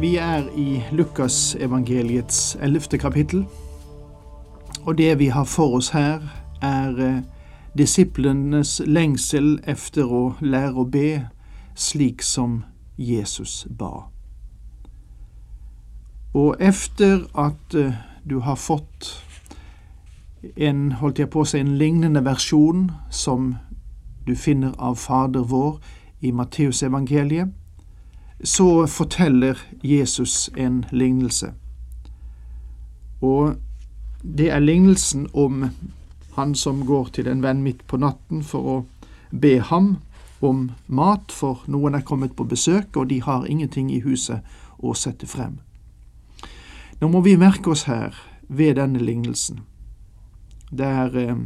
Vi er i Lukasevangeliets ellevte kapittel, og det vi har for oss her, er eh, disiplenes lengsel efter å lære å be slik som Jesus ba. Og efter at eh, du har fått en, holdt jeg på å si, en lignende versjon som du finner av Fader vår i Matteusevangeliet, så forteller Jesus en lignelse. Og det er lignelsen om han som går til en venn midt på natten for å be ham om mat, for noen er kommet på besøk, og de har ingenting i huset å sette frem. Nå må vi merke oss her, ved denne lignelsen, det er eh,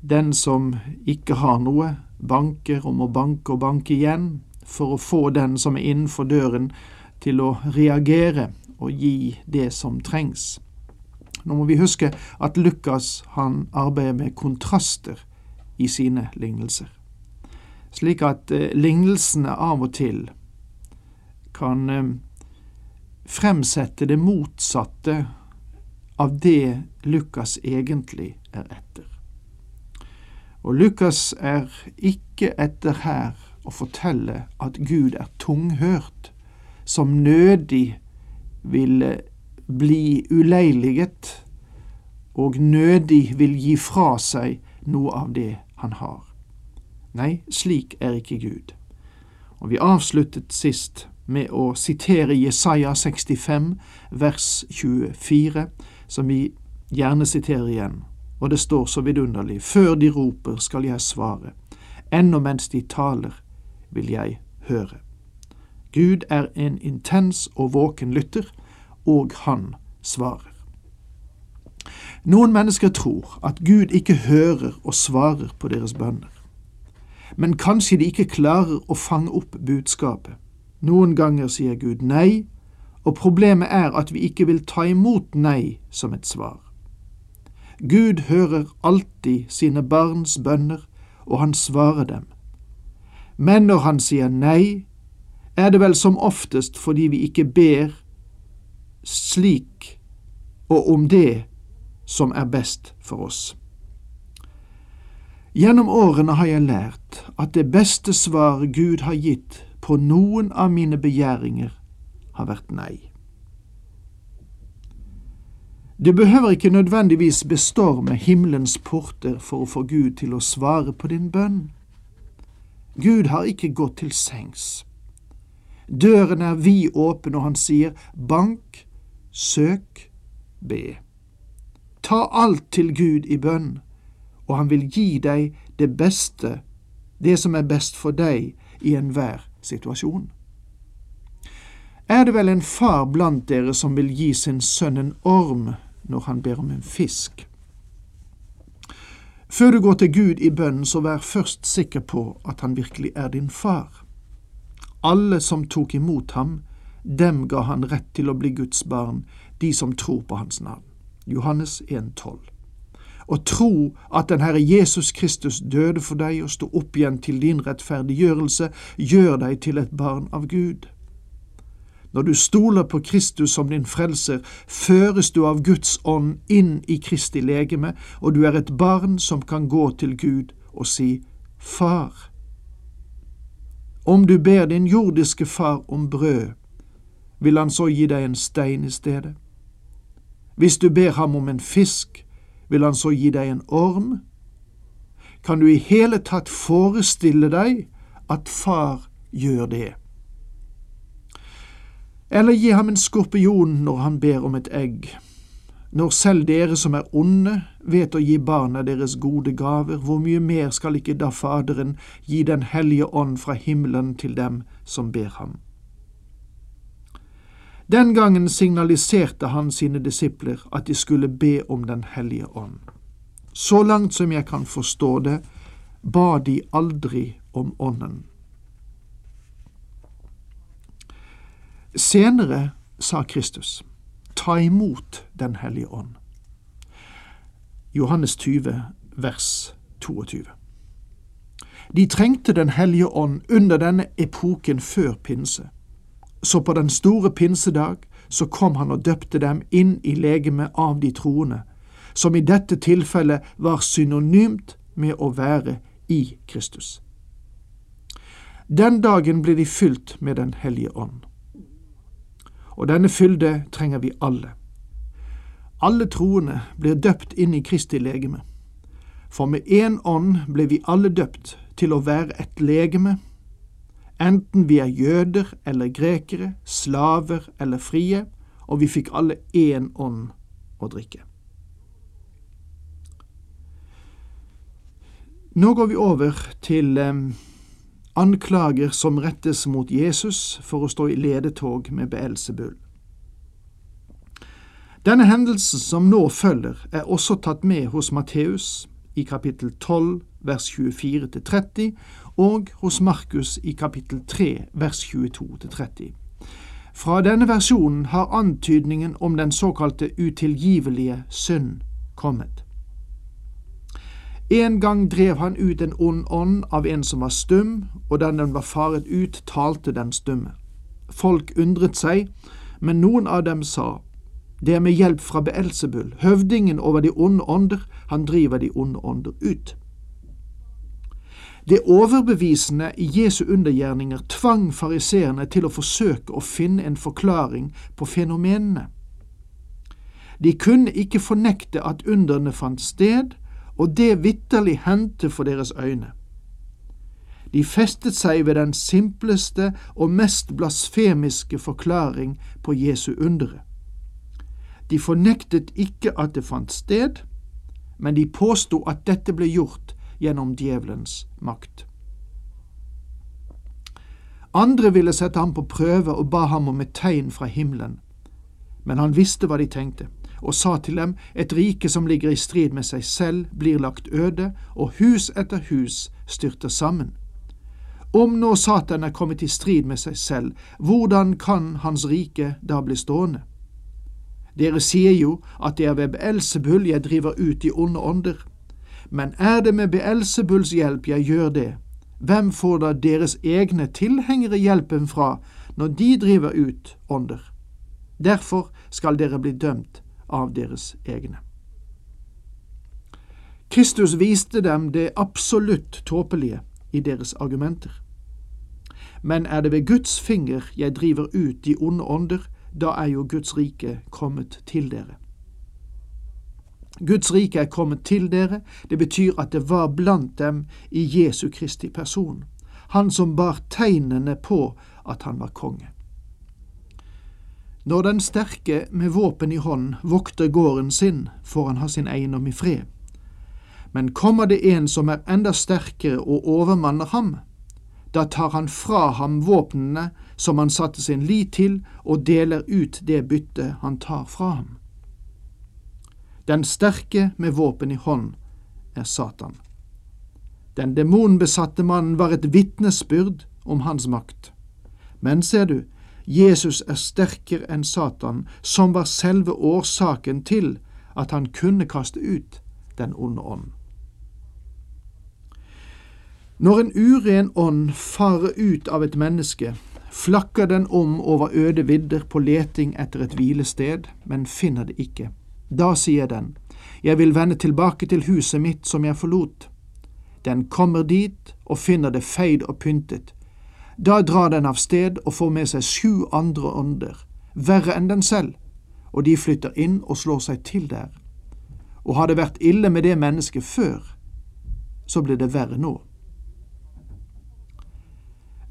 den som ikke har noe, banker og må banke og banke igjen, for å få den som er innenfor døren, til å reagere og gi det som trengs. Nå må vi huske at Lukas han arbeider med kontraster i sine lignelser, slik at eh, lignelsene av og til kan eh, fremsette det motsatte av det Lukas egentlig er etter. Og Lukas er ikke etter her å fortelle at Gud er tunghørt, som nødig vil bli uleiliget og nødig vil gi fra seg noe av det han har. Nei, slik er ikke Gud. Og vi avsluttet sist med å sitere Jesaja 65, vers 24, som vi gjerne siterer igjen, og det står så vidunderlig, før de roper skal jeg svare, ennå mens de taler vil jeg høre. Gud er en intens og våken lytter, og han svarer. Noen mennesker tror at Gud ikke hører og svarer på deres bønner. Men kanskje de ikke klarer å fange opp budskapet. Noen ganger sier Gud nei, og problemet er at vi ikke vil ta imot nei som et svar. Gud hører alltid sine barns bønner, og han svarer dem. Men når han sier nei, er det vel som oftest fordi vi ikke ber slik og om det som er best for oss. Gjennom årene har jeg lært at det beste svaret Gud har gitt på noen av mine begjæringer, har vært nei. Det behøver ikke nødvendigvis bestorme himmelens porter for å få Gud til å svare på din bønn. Gud har ikke gått til sengs. Døren er vid åpen, og han sier bank, søk, be. Ta alt til Gud i bønn, og han vil gi deg det beste, det som er best for deg i enhver situasjon. Er det vel en far blant dere som vil gi sin sønn en orm når han ber om en fisk? Før du går til Gud i bønnen, så vær først sikker på at han virkelig er din far. Alle som tok imot ham, dem ga han rett til å bli Guds barn, de som tror på hans navn. Johannes 1,12. Å tro at den Herre Jesus Kristus døde for deg og sto opp igjen til din rettferdiggjørelse, gjør deg til et barn av Gud. Når du stoler på Kristus som din frelser, føres du av Guds ånd inn i Kristi legeme, og du er et barn som kan gå til Gud og si Far. Om du ber din jordiske far om brød, vil han så gi deg en stein i stedet? Hvis du ber ham om en fisk, vil han så gi deg en orm? Kan du i hele tatt forestille deg at far gjør det? Eller gi ham en skorpion når han ber om et egg. Når selv dere som er onde, vet å gi barna deres gode gaver, hvor mye mer skal ikke da Faderen gi Den hellige ånd fra himmelen til dem som ber ham? Den gangen signaliserte han sine disipler at de skulle be om Den hellige ånd. Så langt som jeg kan forstå det, ba de aldri om Ånden. Senere sa Kristus, ta imot Den hellige ånd. Johannes 20, vers 22. De trengte Den hellige ånd under denne epoken før pinse. Så på den store pinsedag så kom han og døpte dem inn i legemet av de troende, som i dette tilfellet var synonymt med å være i Kristus. Den dagen ble de fylt med Den hellige ånd. Og denne fylde trenger vi alle. Alle troende blir døpt inn i Kristi legeme. For med én ånd ble vi alle døpt til å være et legeme, enten vi er jøder eller grekere, slaver eller frie, og vi fikk alle én ånd å drikke. Nå går vi over til eh, anklager som rettes mot Jesus for å stå i ledetog med Beelzebul. Denne hendelsen som nå følger, er også tatt med hos Matteus i kapittel 12 vers 24-30 og hos Markus i kapittel 3 vers 22-30. Fra denne versjonen har antydningen om den såkalte utilgivelige synd kommet. En gang drev han ut en ond ånd av en som var stum, og da den var faret ut, talte den stumme. Folk undret seg, men noen av dem sa, det er med hjelp fra Beelzebul, høvdingen over de onde ånder, han driver de onde ånder ut. Det overbevisende i Jesu undergjerninger tvang fariseerne til å forsøke å finne en forklaring på fenomenene. De kunne ikke fornekte at underne fant sted, og det vitterlig hendte for deres øyne. De festet seg ved den simpleste og mest blasfemiske forklaring på Jesu undere. De fornektet ikke at det fant sted, men de påsto at dette ble gjort gjennom djevelens makt. Andre ville sette ham på prøve og ba ham om et tegn fra himmelen, men han visste hva de tenkte, og sa til dem, et rike som ligger i strid med seg selv, blir lagt øde, og hus etter hus styrter sammen. Om nå Satan er kommet i strid med seg selv, hvordan kan hans rike da bli stående? Dere sier jo at det er ved Beelsebull jeg driver ut de onde ånder. Men er det med Beelsebulls hjelp jeg gjør det, hvem får da deres egne tilhengere hjelpen fra når de driver ut ånder? Derfor skal dere bli dømt av deres egne. Kristus viste dem det absolutt tåpelige i deres argumenter. Men er det ved Guds finger jeg driver ut de onde ånder, da er jo Guds rike kommet til dere. Guds rike er kommet til dere, det betyr at det var blant dem i Jesu Kristi person, han som bar tegnene på at han var konge. Når den sterke med våpen i hånd vokter gården sin, får han ha sin eiendom i fred. Men kommer det en som er enda sterkere og overmanner ham, da tar han fra ham våpnene som han satte sin lit til, og deler ut det byttet han tar fra ham. Den sterke med våpen i hånd er Satan. Den demonbesatte mannen var et vitnesbyrd om hans makt. Men ser du, Jesus er sterkere enn Satan, som var selve årsaken til at han kunne kaste ut den onde ånd. Når en uren ånd farer ut av et menneske, flakker den om over øde vidder på leting etter et hvilested, men finner det ikke. Da sier den, Jeg vil vende tilbake til huset mitt som jeg forlot. Den kommer dit og finner det feid og pyntet. Da drar den av sted og får med seg sju andre ånder, verre enn den selv, og de flytter inn og slår seg til der. Og har det vært ille med det mennesket før, så blir det verre nå.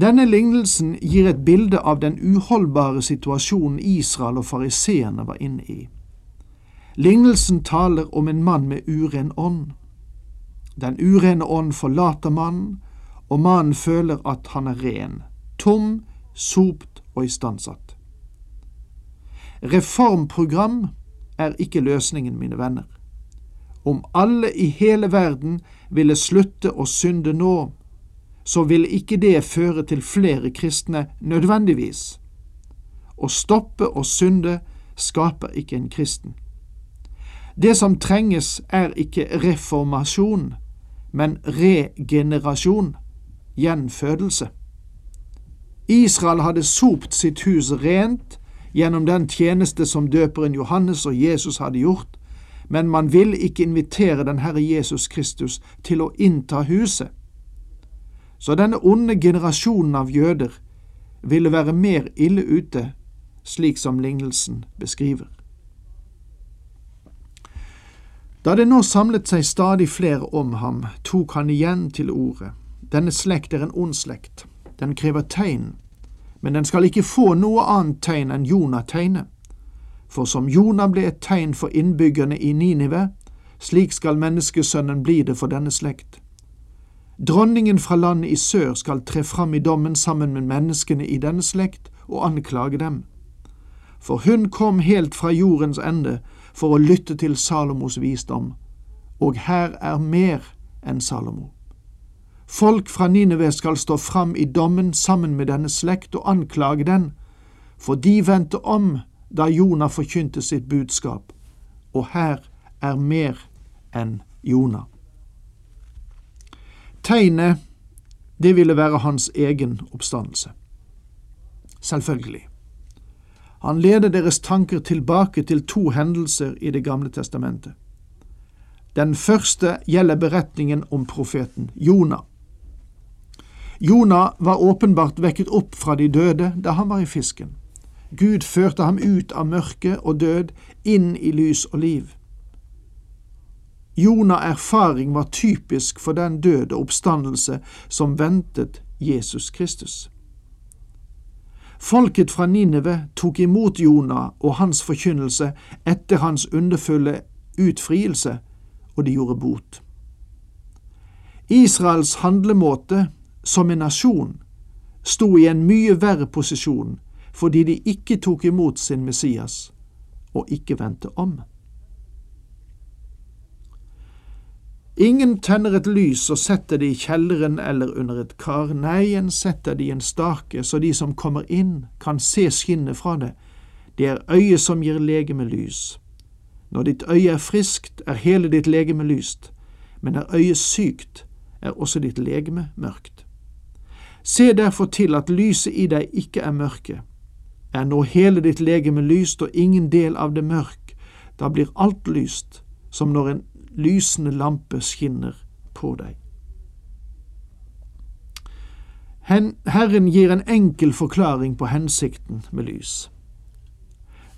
Denne lignelsen gir et bilde av den uholdbare situasjonen Israel og fariseerne var inne i. Lignelsen taler om en mann med uren ånd. Den urene ånd forlater mannen, og mannen føler at han er ren, tom, sopt og istandsatt. Reformprogram er ikke løsningen, mine venner. Om alle i hele verden ville slutte å synde nå, så ville ikke det føre til flere kristne nødvendigvis. Å stoppe å synde skaper ikke en kristen. Det som trenges, er ikke reformasjon, men regenerasjon, gjenfødelse. Israel hadde sopt sitt hus rent gjennom den tjeneste som døperen Johannes og Jesus hadde gjort, men man ville ikke invitere den Herre Jesus Kristus til å innta huset. Så denne onde generasjonen av jøder ville være mer ille ute, slik som lignelsen beskriver. Da det nå samlet seg stadig flere om ham, tok han igjen til orde. Denne slekt er en ond slekt. Den krever tegn, men den skal ikke få noe annet tegn enn Jonah tegne. For som Jonah ble et tegn for innbyggerne i Ninive, slik skal menneskesønnen bli det for denne slekt. Dronningen fra landet i sør skal tre fram i dommen sammen med menneskene i denne slekt og anklage dem. For hun kom helt fra jordens ende for å lytte til Salomos visdom, og her er mer enn Salomo. Folk fra Nineve skal stå fram i dommen sammen med denne slekt og anklage den, for de vendte om da Jonah forkynte sitt budskap, og her er mer enn Jonah. Tegnet, det ville være hans egen oppstandelse. Selvfølgelig. Han leder deres tanker tilbake til to hendelser i Det gamle testamentet. Den første gjelder beretningen om profeten Jonah. Jonah var åpenbart vekket opp fra de døde da han var i fisken. Gud førte ham ut av mørke og død, inn i lys og liv. Jonas' erfaring var typisk for den død og oppstandelse som ventet Jesus Kristus. Folket fra Nineve tok imot Jonah og hans forkynnelse etter hans underfulle utfrielse, og de gjorde bot. Israels handlemåte som en nasjon sto i en mye verre posisjon fordi de ikke tok imot sin Messias og ikke vendte om. Ingen tenner et lys og setter det i kjelleren eller under et kar, nei, en setter det i en stake, så de som kommer inn, kan se skinnet fra det. Det er øyet som gir legeme lys. Når ditt øye er friskt, er hele ditt legeme lyst, men er øyet sykt, er også ditt legeme mørkt. Se derfor til at lyset i deg ikke er mørke. Er nå hele ditt legeme lyst og ingen del av det mørk, da blir alt lyst, som når en lysende lampe skinner på deg. Herren gir en enkel forklaring på hensikten med lys.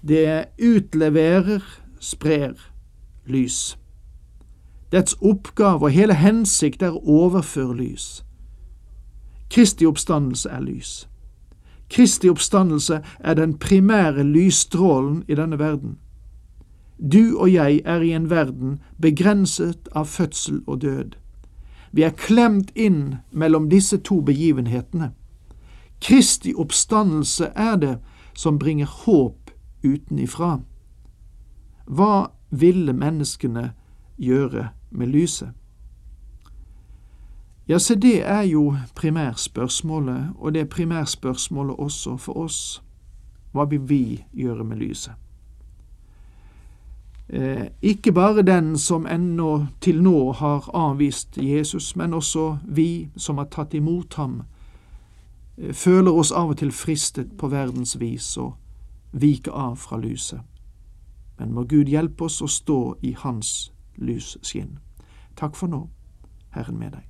Det utleverer, sprer lys. Dets oppgave og hele hensikt er å overføre lys. Kristi oppstandelse er lys. Kristi oppstandelse er den primære lysstrålen i denne verden. Du og jeg er i en verden begrenset av fødsel og død. Vi er klemt inn mellom disse to begivenhetene. Kristi oppstandelse er det som bringer håp utenifra. Hva ville menneskene gjøre med lyset? Ja, se det er jo primærspørsmålet, og det er primærspørsmålet også for oss. Hva vil vi gjøre med lyset? Eh, ikke bare den som ennå til nå har avvist Jesus, men også vi som har tatt imot ham, eh, føler oss av og til fristet på verdens vis og vike av fra lyset. Men må Gud hjelpe oss å stå i Hans lysskinn. Takk for nå, Herren med deg.